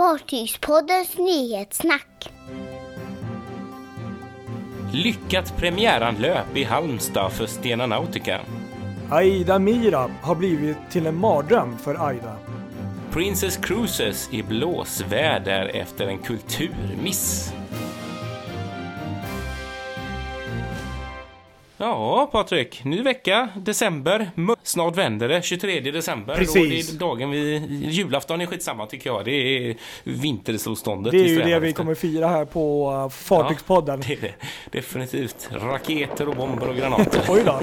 Fartygspoddens nyhetssnack. Lyckat premiäranlöp i Halmstad för Stena Nautica. Aida Mira har blivit till en mardröm för Aida. Princess Cruises i blåsväder efter en kulturmiss. Ja, Patrik. Ny vecka, december. Snart vänder det, 23 december. Precis. Det är dagen vi... Julafton är skitsamma tycker jag. Det är vintersolståndet. Det är ju det vi efter. kommer fira här på uh, Fartygspodden. Ja, det det. Definitivt. Raketer och bomber och granater. Oj då.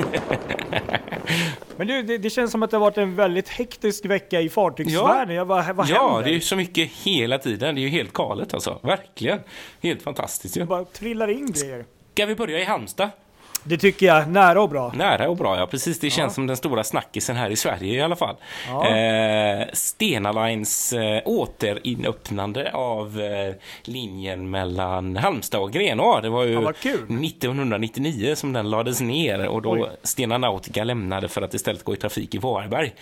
Men du, det, det känns som att det har varit en väldigt hektisk vecka i fartygsvärlden. Jag bara, vad ja, händer? det är ju så mycket hela tiden. Det är ju helt galet alltså. Verkligen. Helt fantastiskt ju. Det bara trillar in grejer. Ska vi börja i Halmstad? Det tycker jag, nära och bra. Nära och bra, ja. Precis, det känns Ja. som den stora snackisen här i Sverige i alla fall. Ja. Eh, Stena Lines eh, återinöppnande av eh, linjen mellan Halmstad och Grenå. Det var ju Ja, vad kul. 1999 som den lades ner och då Oj. Stena Nautica lämnade för att istället gå i trafik i Varberg.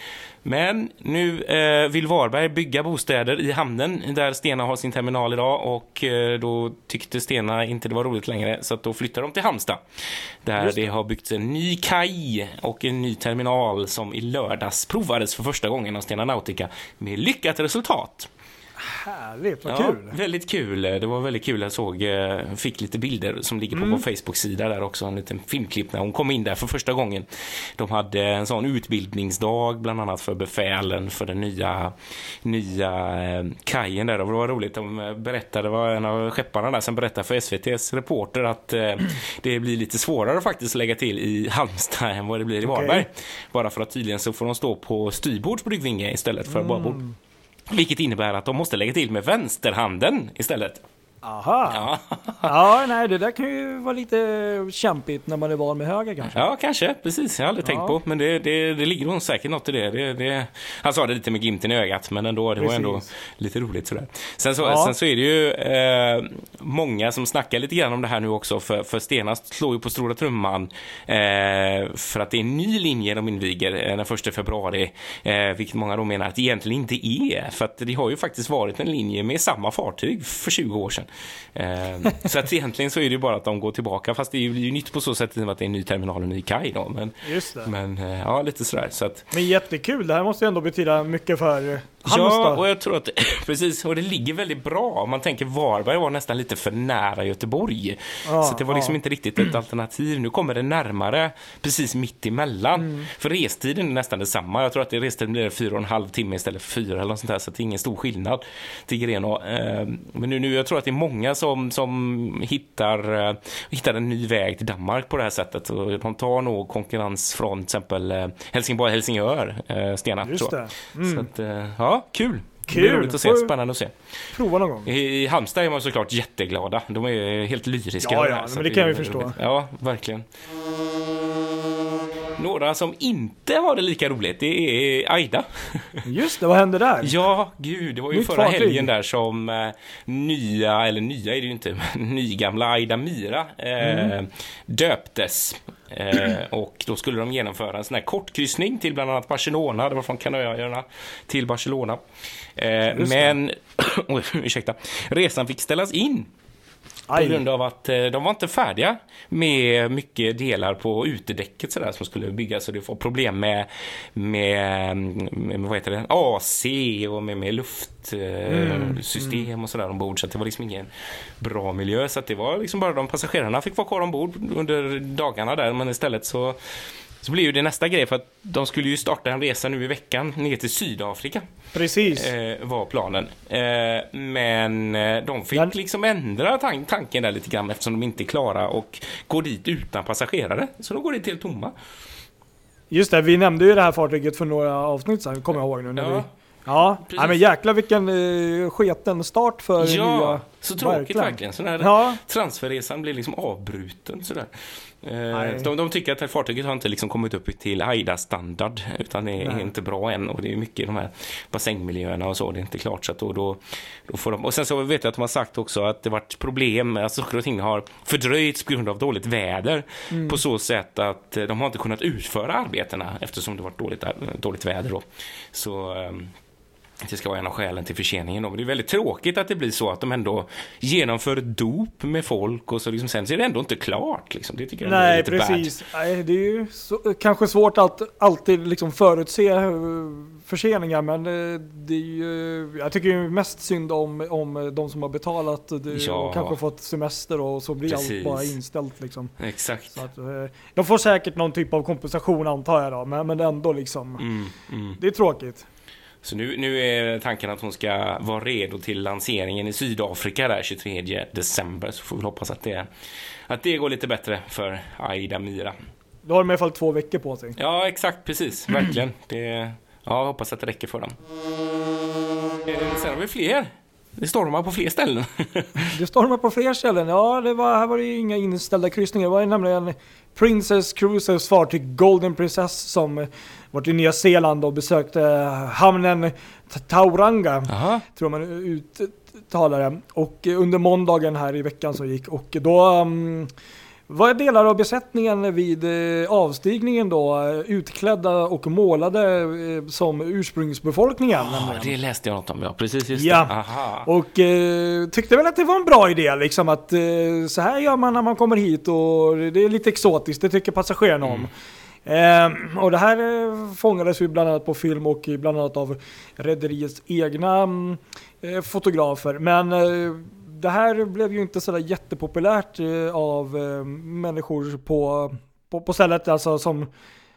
Men nu eh, vill Varberg bygga bostäder i hamnen där Stena har sin terminal idag och eh, då tyckte Stena inte det var roligt längre så att då flyttar de till Halmstad. Där det. det. har byggts en ny kaj och en ny terminal som i lördags provades för första gången av Stena Nautica med lyckat resultat. Härligt, vad Ja, kul. Väldigt kul. Det var väldigt kul. Jag såg, eh, fick lite bilder som ligger på Mm. vår Facebook-sida där också. En liten filmklipp när hon kom in där för första gången. De hade en sån utbildningsdag bland annat för befälen för den nya, nya eh, kajen där. Och det var roligt. De berättade, det var en av skepparna där som berättade för SVTs reporter att eh, det blir lite svårare faktiskt att lägga till i Halmstad än vad det blir i. Varberg. Bara för att tydligen så får de stå på styrbords bryggvinge istället för babord. Vilket innebär att de måste lägga till med vänsterhanden istället. Aha. Ja, Ja, nej, det där kan ju vara lite kämpigt när man är van med höger kanske. ja kanske. Precis. Jag har aldrig Ja. tänkt på. Men det, det, det ligger nog säkert något i det. det, det han sa det lite med glimten i ögat, men ändå, det var Precis. ändå lite roligt sådär. Sen så, Ja. sen så är det ju eh, många som snackar lite grann om det här nu också. För, för Stena slår ju på stora trumman eh, för att det är en ny linje de inviger eh, den 1 februari. Eh, vilket många då menar att det egentligen inte är. För att det har ju faktiskt varit en linje med samma fartyg för 20 år sedan. Eh, så att egentligen så är det bara att de går tillbaka. Fast det är ju, nytt på så sätt att det är en ny terminal och en ny kaj då. Men, Just det. men eh, ja, lite sådär. Så att, Men jättekul, det här måste ju ändå betyda mycket för Halmstad. Ja, och jag tror att precis, och det ligger väldigt bra. Om man tänker Varberg var nästan lite för nära Göteborg. Ja, så det var liksom ja. inte riktigt ett alternativ. Nu kommer det närmare, precis mitt emellan. Mm. För restiden är nästan detsamma. Jag tror att det restiden blir fyra och en halv timme istället för fyra eller något sånt där. Så det är ingen stor skillnad till Grenå. Eh, Men nu, nu, jag tror att det är många som, som hittar, eh, hittar en ny väg till Danmark på det här sättet. Och de tar nog konkurrens från till exempel eh, Helsingborg-Helsingör, Stena. Just det. Mm. Så att, eh, ja, kul. Det Kul. blir roligt att se. Spännande att se. Prova någon gång. I Halmstad är man såklart jätteglada. De är helt lyriska. Ja, ja, men det är kan jag ju förstå. Ja, verkligen. Några som inte har det lika roligt, det är Aida. Just det, vad hände där? Ja, gud, det var ju Nytt förra fartyg. helgen där som eh, nya, eller nya är det ju inte, men nygamla Aida Mira eh, Mm. döptes. Eh, och då skulle de genomföra en sån här kortkryssning till bland annat Barcelona, det var från Kanarieöarna till Barcelona. Eh, men, oj, ursäkta, resan fick ställas in på Aj. grund av att eh, de var inte färdiga med mycket delar på utedäcket sådär, som skulle byggas. Så det var problem med, med, med vad heter det? AC och med, med luftsystem och sådär ombord. Så det var liksom ingen bra miljö. Så att det var liksom bara de passagerarna fick vara kvar ombord under dagarna där. Men istället så så blir ju det nästa grej för att de skulle ju starta en resa nu i veckan ner till Sydafrika Precis. eh, var planen. Eh, men eh, de fick Men- liksom ändra tan- tanken där lite grann eftersom de inte är klara och går dit utan passagerare. Så de går dit helt tomma. Just det, vi nämnde ju det här fartyget för några avsnitt sedan, kommer jag ihåg nu. När Ja, vi... Ja, precis. Men jäklar vilken uh, sketen start för Ja, nya... så tråkigt verkligen. Sån här Ja, transferresan blir liksom avbruten sådär. Eh, Nej. de, de tycker att fartyget har inte liksom kommit upp till AIDA-standard utan det är Nej. inte bra än och det är mycket de här bassängmiljöerna och så, det är inte klart så att då, då, då får de, och sen så vet jag att de har sagt också att det varit problem, alltså saker och ting har fördröjts på grund av dåligt väder Mm. på så sätt att eh, de har inte kunnat utföra arbetena eftersom det varit dåligt, dåligt väder då. Så ehm, Det ska vara en av skälen till förseningen. Då. Men det är väldigt tråkigt att det blir så att de ändå genomför dop med folk och så liksom, sen så är det ändå inte klart. Liksom. Det tycker jag Nej, är lite precis. Nej, det är ju så, kanske svårt att alltid liksom förutse eh, förseningar, men eh, det är ju, jag tycker ju mest synd om, om de som har betalat det, Ja. och kanske fått semester och så blir Precis. allt bara inställt liksom. bad. Exakt. Så att, eh, de får säkert någon typ av kompensation antar jag då, men, men ändå liksom. Mm, mm. Det är tråkigt. Så nu, nu är tanken att hon ska vara redo till lanseringen i Sydafrika där 23 december. Så får vi hoppas att det, att det går lite bättre för Aida Mira. Då har de i alla fall två veckor på sig. Ja, exakt, precis. Verkligen. Det, ja, hoppas att det räcker för dem. Eh, Sen har vi fler. Det stormar på fler ställen. Det stormar på fler ställen. Ja, det var, här var det ju inga inställda kryssningar. Det var ju nämligen Princess Cruises fartyg Golden Princess som varit i Nya Zeeland och besökte hamnen Ta- Tauranga, Jaha. tror man uttalar det. Och under måndagen här i veckan som gick. Och då um, var delar av besättningen vid eh, avstigningen då eh, utklädda och målade eh, som ursprungsbefolkningen. Nämligen. det läste jag något om. Ja, precis. Just Ja. det. Aha. Och eh, tyckte väl att det var en bra idé liksom att eh, så här gör man när man kommer hit och det är lite exotiskt, det tycker passagerarna om. Eh, och det här fångades ju bland annat på film och bland annat av rederiets egna mm, fotografer. Men det här blev ju inte sådär jättepopulärt eh, av eh, människor på, på, på stället alltså som,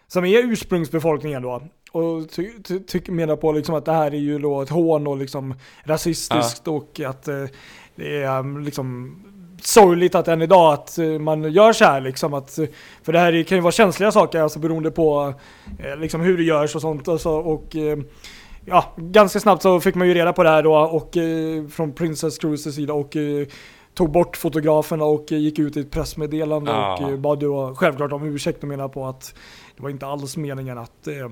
som är ursprungsbefolkningen då. Och ty, ty, ty, menar på liksom att det här är ju då ett hån och liksom rasistiskt och att eh, det är um, liksom sorgligt att än idag att man gör så här liksom att, för det här är- kan ju vara känsliga saker alltså beroende på eh, liksom hur det görs och sånt alltså, och eh, ja, ganska snabbt så fick man ju reda på det här då och eh, från Princess Cruises sida och eh, tog bort fotograferna och eh, gick ut i ett pressmeddelande Ja. och eh, bad ju självklart om ursäkt och menar på att det var inte alls meningen att eh,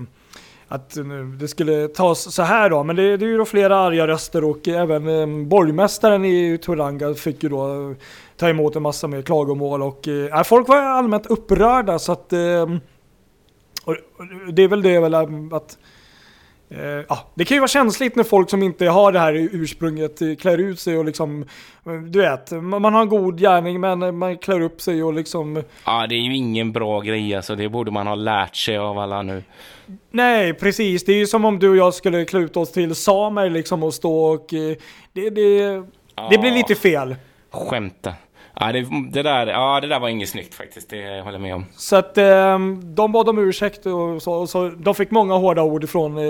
att det skulle tas så här då, men det, det är ju då flera arga röster och även eh, borgmästaren i Turanga fick ju då ta emot en massa mer klagomål och eh, folk var allmänt upprörda så att eh, och, det är väl det väl att ja, det kan ju vara känsligt när folk som inte har det här ursprunget eh, klär ut sig och liksom, eh, du vet, man har en god gärning men eh, man klär upp sig och liksom Ja, det är ju ingen bra grej alltså. Det borde man ha lärt sig av alla nu. Nej, precis. Det är ju som om du och jag skulle klä ut oss till samer liksom och stå och... eh, Det, det, det blir lite fel. Skämta. Ja, det, det, där, ja, det där var inget snyggt faktiskt. Det håller jag med om. Så att eh, de bad om ursäkt och så, och så. De fick många hårda ord från, eh,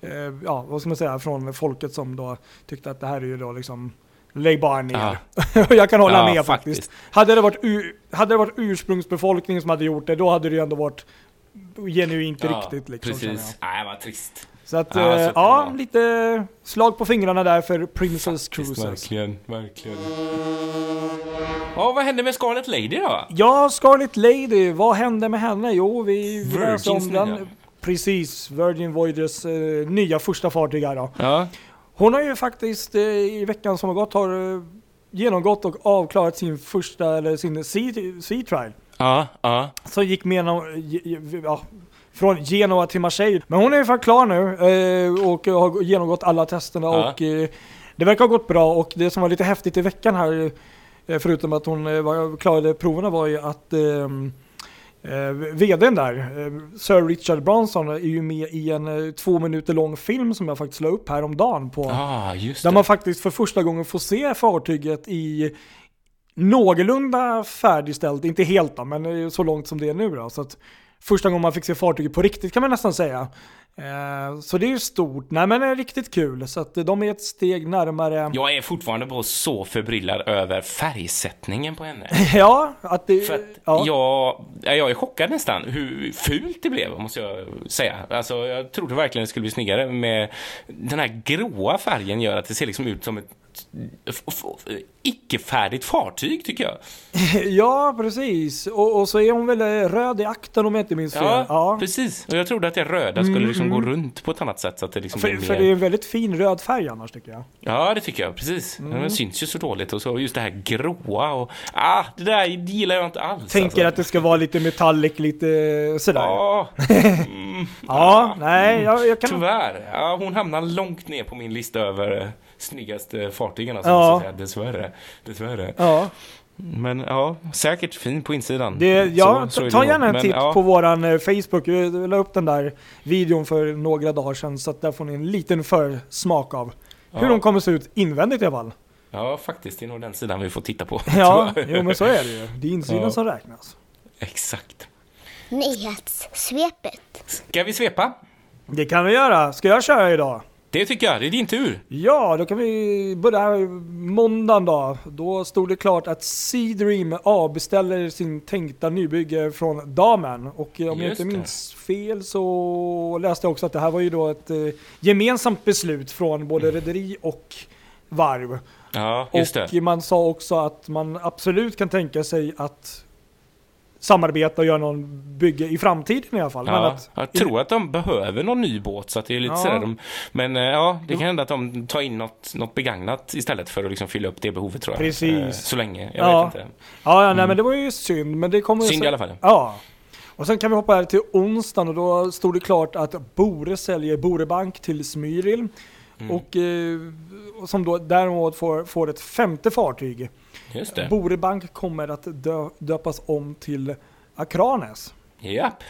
eh, ja vad ska man säga, från folket som då tyckte att det här är ju då liksom Lägg bara ner. Och jag kan hålla Ja, med faktiskt. faktiskt. Hade det, varit hade det varit ursprungsbefolkningen som hade gjort det, då hade det ju ändå varit genuint riktigt liksom. Precis. Nej, vad trist. Så att, Ja, ja, det ja lite slag på fingrarna där för Princess Faktiskt, Cruises. Verkligen, verkligen. Ja, vad hände med Scarlet Lady då? Ja, Scarlet Lady, vad hände med henne? Jo, vi läste om den. Precis, Virgin Voyages eh, nya första fartyg här då. Ja. Hon har ju faktiskt eh, i veckan som har gått har eh, genomgått och avklarat sin första, eller sin sea, sea trial. Ja, ja. Som gick med någon- ja, från Genoa till Marseille. Men hon är i fall klar nu eh, och har genomgått alla testerna Ja. och eh, det verkar ha gått bra och det som var lite häftigt i veckan här eh, förutom att hon var, klarade proverna var ju att ehm, eh, VDn där, Sir Richard Branson, är ju med i en två minuter lång film som jag faktiskt la upp häromdagen på. Ah, Där man faktiskt för första gången får se fartyget i någorlunda färdigställt, inte helt då, men så långt som det är nu då. Så att första gången man fick se fartyget på riktigt kan man nästan säga. Eh, så det är ju stort, nej men det är riktigt kul. Så att de är ett steg närmare. Jag är fortfarande bara så förbryllad över färgsättningen på henne. Ja, att det... För att ja. jag, ja, jag är chockad nästan hur fult det blev, måste jag säga. Alltså, jag trodde verkligen det skulle bli snyggare. Med den här gråa färgen gör att det ser liksom ut som ett icke-färdigt fartyg, tycker jag. ja, precis. Och, och så är hon väl eh, röd i akten om jag inte minns fel. Ja, Ja, precis. Och jag trodde att det röda skulle liksom liksom går runt på ett annat sätt. Så att det liksom För, blir för mer... det är en väldigt fin röd färg annars tycker jag. Ja, det tycker jag. Precis. Mm. Den syns ju så dåligt. Och så just det här gråa och... Ah, det där gillar jag inte alls. Tänker alltså. att det ska vara lite metallic, lite sådär. Ja, Ja, mm, nej, jag, jag kan... tyvärr. Ja, hon hamnar långt ner på min lista över eh, snyggaste fartygen. Alltså, Ja. ja. Dessvärre. Dessvärre. Ja, Men ja, säkert fin på insidan. det, ja Så- så ta, gärna en titt ja, på våran eh, Facebook. Vi la upp den där videon för några dagar sedan, så att där får ni en liten försmak av hur Ja. de kommer se ut invändigt i alla fall. Ja, faktiskt. Det är nog den sidan vi får titta på. Ja, jo men så är det ju. Det är insidan Ja. som räknas. Exakt. Nyhetssvepet. Ska vi svepa? Det kan vi göra. Ska jag köra idag? Det tycker jag. Det är din tur. Ja, då kan vi börja här måndagen då. Då stod det klart att Seedream avbeställer sin tänkta nybygge från Damen. Och om jag Just inte det. minns fel så läste jag också att det här var ju då ett eh, gemensamt beslut från både rederi och varv. Ja. Och man sa också att man absolut kan tänka sig att samarbeta och göra någon bygge i framtiden i alla fall. Men Ja, att, jag tror att de behöver någon ny båt så att det är lite Ja. sådär de, Men eh, ja, det kan hända att de tar in något, något begagnat istället för att liksom fylla upp det behovet tror jag. Precis. Eh, Så länge, jag Ja. vet inte. Ja, ja nej, men det var ju synd. Men det kommer Synd i alla fall. Ja. Och sen kan vi hoppa här till onsdagen och då stod det klart att Bore säljer Borebank till Smyril. Mm. Och, eh, och som då däremot får, får ett femte fartyg. Just det. Borebank kommer att dö, döpas om till Akranes. Japp.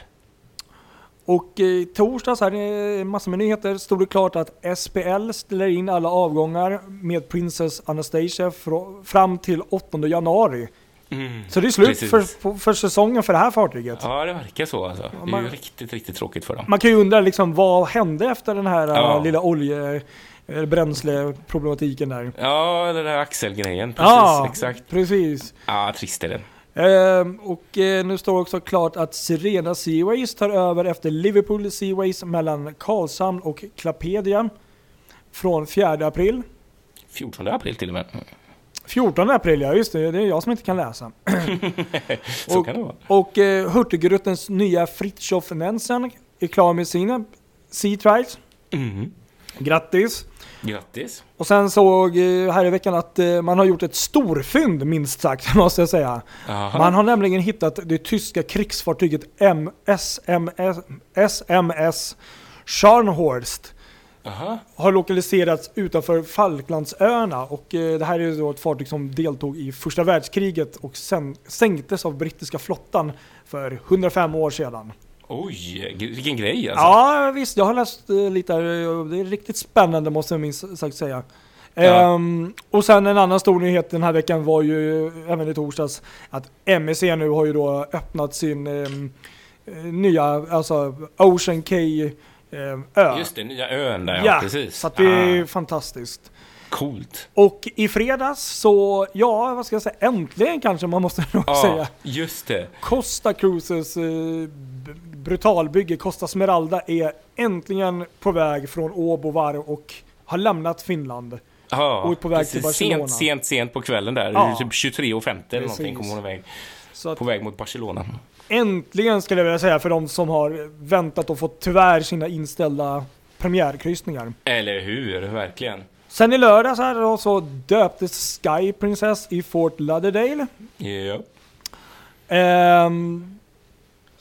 Och eh, i torsdags här, eh, massor med nyheter, stod det klart att SPL ställer in alla avgångar med Princess Anastasia fr- fram till 8 januari. Mm. Så det är slut för, för, för säsongen för det här fartyget. Ja, det verkar så alltså. Det är man- ju riktigt, riktigt tråkigt för dem. Man kan ju undra liksom, vad hände efter den här Ja. äh, lilla olje bränsleproblematiken där. Ja, den där axelgrejen. Precis, Ja, exakt. precis. Ja, trist är det. Ehm, och eh, nu står också klart att Sirena Seaways tar över efter Liverpool Seaways mellan Karlshamn och Klapedia från 4 april. 14 april till och med. 14 april, ja just det, det är jag som inte kan läsa. Så Och- kan det vara. Och eh, Hurtigrutens nya Fritjof Nansen är klar med sina Sea Trials. Mm. Grattis! Grattis. Och sen såg eh, här i veckan att eh, man har gjort ett storfynd minst sagt, måste jag säga. Aha. Man har nämligen hittat det tyska krigsfartyget SMS, SMS Scharnhorst. Aha. Har lokaliserats utanför Falklandsöarna och eh, det här är då ett fartyg som deltog i första världskriget och sen sänktes av brittiska flottan för 105 år sedan. Oj, vilken grej alltså. Ja visst, jag har läst eh, lite här, och det är riktigt spännande måste jag minst sagt säga. Ja. Ehm, och sen en annan stor nyhet den här veckan var ju även i torsdags att MEC nu har ju då öppnat sin eh, nya, alltså Ocean K ehm, ö. Just det, nya ön där ja, ja, precis. så att det är ah, fantastiskt. coolt. Och i fredags så, ja vad ska jag säga, äntligen kanske man måste nog Ja, säga. just det. Costa Cruises eh, brutalbygge Costa Smeralda är äntligen på väg från Åbo varv och har lämnat Finland. Ja, Och är på väg till Barcelona. Sent, sent, sent på kvällen där. Ja. Typ 23.50 eller någonting kommer hon iväg. Så På väg mot Barcelona. äntligen skulle jag vilja säga för de som har väntat och fått tyvärr sina inställda premiärkryssningar. Eller hur, verkligen. Sen i lördags här då så döptes Sky Princess i Fort Lauderdale. Ja. Ehm,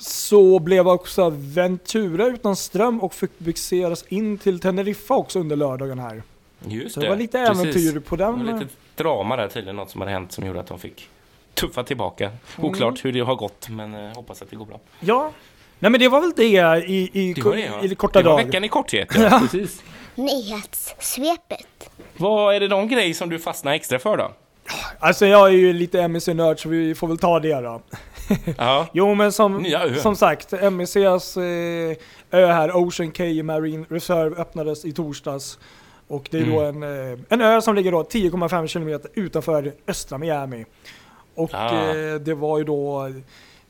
så blev också Ventura utan ström och fick bixeras in till Teneriffa också under lördagen här. Just Så det var lite Precis. äventyr på Det den. var lite drama där tydligen, något som hade hänt som gjorde att de fick tuffa tillbaka. Mm. Oklart hur det har gått, men eh, hoppas att det går bra. Ja. Nej men det var väl det i, i, Det var det, va? i det korta det var veckan i korthet, ja. Precis. Nyhetssvepet. Vad är det någon grej som du fastnar extra för då? Alltså jag är ju lite MEC-nörd så vi får väl ta det då. Ja, Jo men som, som sagt, MECs eh, ö här, Ocean K Marine Reserve öppnades i torsdags. Och det är då en, Mm. eh, en ö som ligger då 10,5 km utanför östra Miami. Och Ah. eh, det var ju då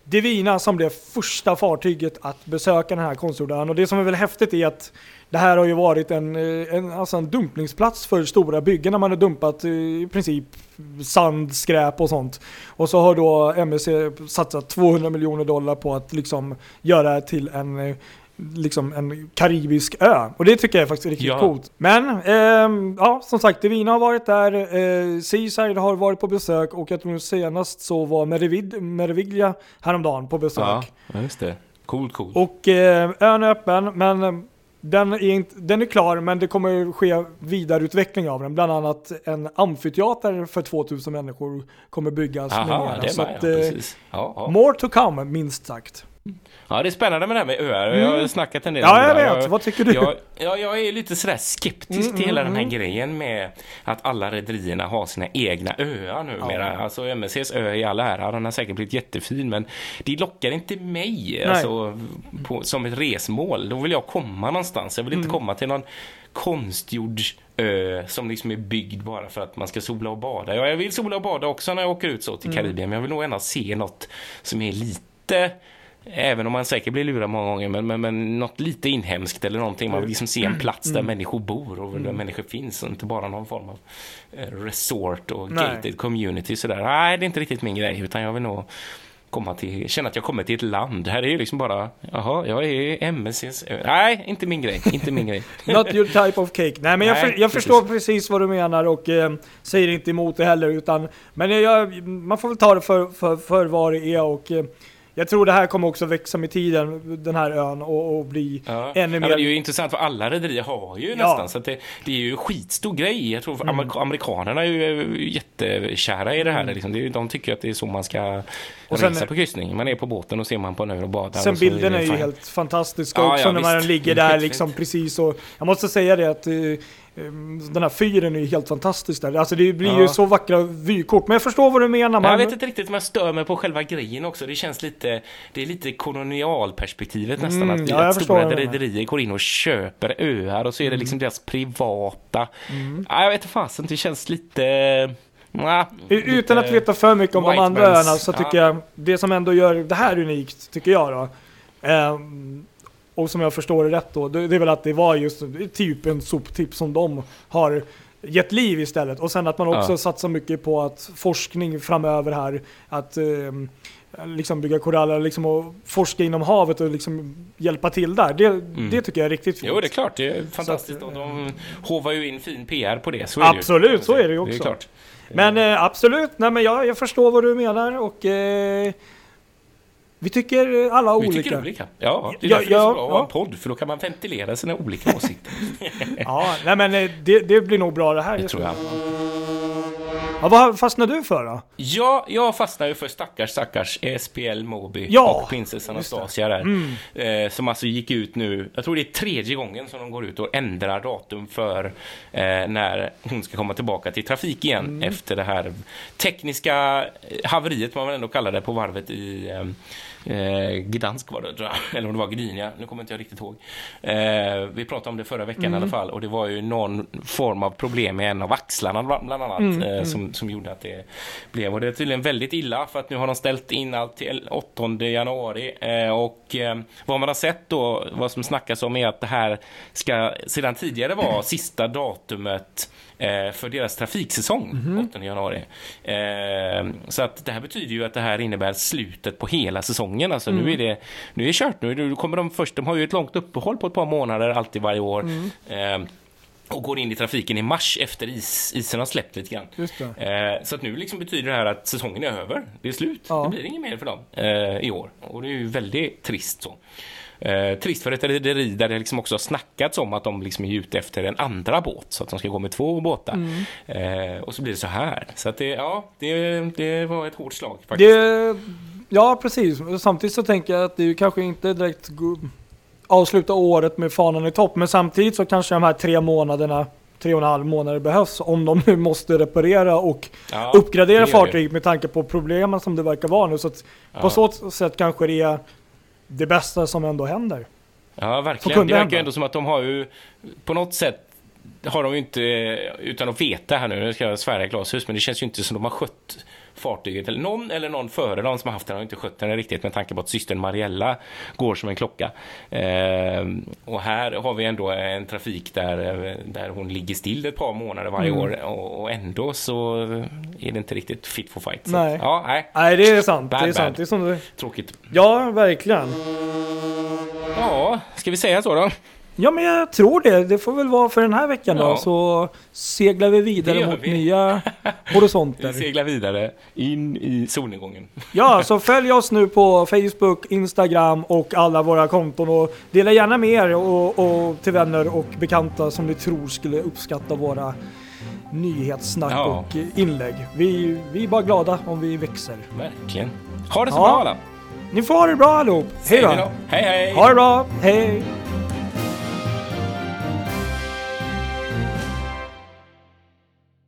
Divina som blev första fartyget att besöka den här konstgjorda ön. Och det som är väl häftigt är att det här har ju varit en, eh, en, alltså en dumpningsplats för stora byggen när man har dumpat eh, i princip sand, skräp och sånt. Och så har då MSC satsat 200 miljoner dollar på att liksom göra det till en, eh, liksom en karibisk ö. Och det tycker jag är faktiskt riktigt Ja. coolt. Men, ehm, ja som sagt, Divina har varit där, eh, Seaside har varit på besök och jag tror senast så var Merivid, Meriviglia häromdagen på besök. Ja, just det. Coolt, coolt. Och eh, ön är öppen, men eh, den är, inte, den är klar, men det kommer ske vidareutveckling av den. Bland annat en amfiteater för 2000 människor kommer byggas. med Aha, mera. det Så att, eh, precis. Ja, ja. more to come, minst sagt. Ja, det är spännande med det här med öar. Jag har snackat en del Mm. Ja, om jag det där. vet. Vad tycker du? Jag, ja, jag är lite sådär skeptisk Mm, till hela mm, den här grejen med att alla rederierna har sina egna öar numera. Alltså MSCs ö i all ära, den har säkert blivit jättefin, men det lockar inte mig alltså, på, som ett resmål. Då vill jag komma någonstans. Jag vill Mm. inte komma till någon konstgjord ö som liksom är byggd bara för att man ska sola och bada. Ja, jag vill sola och bada också när jag åker ut så till Mm. Karibien, men jag vill nog ändå se något som är lite Även om man säkert blir lurad många gånger, men, men, men något lite inhemskt eller någonting. Man vill liksom se en plats Mm. där människor bor och där människor finns och inte bara någon form av eh, resort och Nej. gated community sådär. Nej, det är inte riktigt min grej, utan jag vill nog komma till, känna att jag kommer till ett land. Här är ju liksom bara, jaha, jag är MSCs. Nej, inte min grej, inte min grej. Not your type of cake. Nej men jag, Nej, för, jag precis. förstår precis vad du menar och eh, säger inte emot det heller. Utan, men jag, man får väl ta det för, för, för vad det är och eh, jag tror det här kommer också växa med tiden, den här ön, och, och bli Ja. ännu Ja, men mer... det är ju intressant för alla rederier har ju Ja. nästan så det, det är ju en skitstor grej. Jag tror Mm. amer- amerikanerna är ju eh, jättekära i det här. Liksom. Är, ju- de tycker att det är så man ska Och sen- resa på kryssning. Man är på båten och ser man på en ö och badar. Sen och bilderna det är ju helt fantastiska Ja, också ja, när man visst. ligger Det är där liksom precis och Jag måste säga det att eh, den här fyren är ju helt fantastisk där. Alltså det blir ju Ja. så vackra vykort. Men jag förstår vad du menar. Men Man, jag vet inte riktigt om jag stör mig på själva grejen också. Det känns lite, det är lite kolonialperspektivet nästan. Mm, att, ja, stora rederier går in och köper öar och så är det liksom deras privata. Mm. Ja, jag vet inte fasen, det känns lite... Nja, Utan att veta för mycket om de andra öarna så tycker jag det som ändå gör det här unikt, tycker jag då. ehm, och som jag förstår det rätt då, det, det är väl att det var just typ en soptipp som de har gett liv istället. Och sen att man också Ja. satsar mycket på att forskning framöver här, att ehm, liksom bygga koraller liksom och forska inom havet och liksom hjälpa till där. Det, det tycker jag är riktigt fint. Mm. Jo, det är klart. Det är fantastiskt. Så att, och de hovar ju in fin PR på det. Så Absolut, det ju. så är det ju Det också. klart. Men eh, absolut, nej men jag, jag förstår vad du menar och eh, vi tycker alla Vi olika. tycker olika. Ja, det är Ja, därför det är så ja, bra att ja. ha en podd, för då kan man ventilera sina olika åsikter. Ja, nej men eh, det, det blir nog bra det här. Det tror jag. Ja, vad fastnade du för då? Ja, jag fastnar ju för stackars, stackars SPL Moby Ja, och prinsessan. Mm. Anastasia där. Eh, som alltså gick ut nu, jag tror det är tredje gången som de går ut och ändrar datum för eh, när hon ska komma tillbaka till trafik igen Mm. efter det här tekniska eh, haveriet, man väl ändå kallar det, på varvet i eh, Eh, Gdansk var det, tror jag. eller om det var Gdynia, nu kommer inte jag riktigt ihåg. Eh, vi pratade om det förra veckan Mm. i alla fall och det var ju någon form av problem med en av axlarna bland annat Mm, eh, Som, som gjorde att det blev. Och det är tydligen väldigt illa för att nu har de ställt in allt till 8 januari eh, och eh, vad man har sett då, vad som snackas om är att det här ska sedan tidigare vara sista datumet för deras trafiksäsong, 8 januari. Eh, så att det här betyder ju att det här innebär slutet på hela säsongen. Alltså nu är det nu är det kört. Nu, kommer de först, de har ju ett långt uppehåll på ett par månader alltid varje år. Eh, och går in i trafiken i mars efter is, isen har släppt lite grann. Eh, så att nu liksom betyder det här att säsongen är över. Det är slut. Ja. Det blir inget mer för dem eh, i år. Och det är ju väldigt trist så. Eh, trist för ett rederi där det liksom också har snackats om att de liksom är ute efter en andra båt. Så att de ska gå med två båtar. Mm. Eh, och så blir det så här. Så att det, ja, det, det var ett hårt slag faktiskt. Det, ja, precis. Samtidigt så tänker jag att det är kanske inte direkt avsluta året med fanan i topp. Men samtidigt så kanske de här tre månaderna, tre och en halv månader behövs om de nu måste reparera och Ja, uppgradera det gör det. fartyg med tanke på problemen som det verkar vara nu. Så att på Ja. så sätt kanske det är det bästa som ändå händer. Ja, verkligen. Det verkar ändå som att de har ju på något sätt har de ju inte, utan att veta här nu, nu ska jag svära i glashus, men det känns ju inte som de har skött fartyget. Eller någon eller någon före dem som har haft den har inte skött den riktigt med tanke på att systern Mariella går som en klocka. Ehm, och här har vi ändå en trafik där, där hon ligger still ett par månader varje Mm. år och, och ändå så är det inte riktigt fit for fight. Så, Nej. Ja, nej, Nej, det är sant. Bad, det är bad. sant. Det är som du... tråkigt. Ja, verkligen. Ja, ska vi säga så då? Ja men jag tror det. Det får väl vara för den här veckan då. Ja. Så seglar vi vidare mot vi. nya Vi horisonter. seglar vidare in i solnedgången. Ja, så följ oss nu på Facebook, Instagram och alla våra konton och dela gärna med er och, och till vänner och bekanta som ni tror skulle uppskatta våra nyhetssnack Ja. och inlägg. Vi, vi är bara glada om vi växer. Verkligen. Ha det så Ja. bra alla. Ni får ha det bra allihop. Hej vi då! Hej hej! Ha det bra! Hej!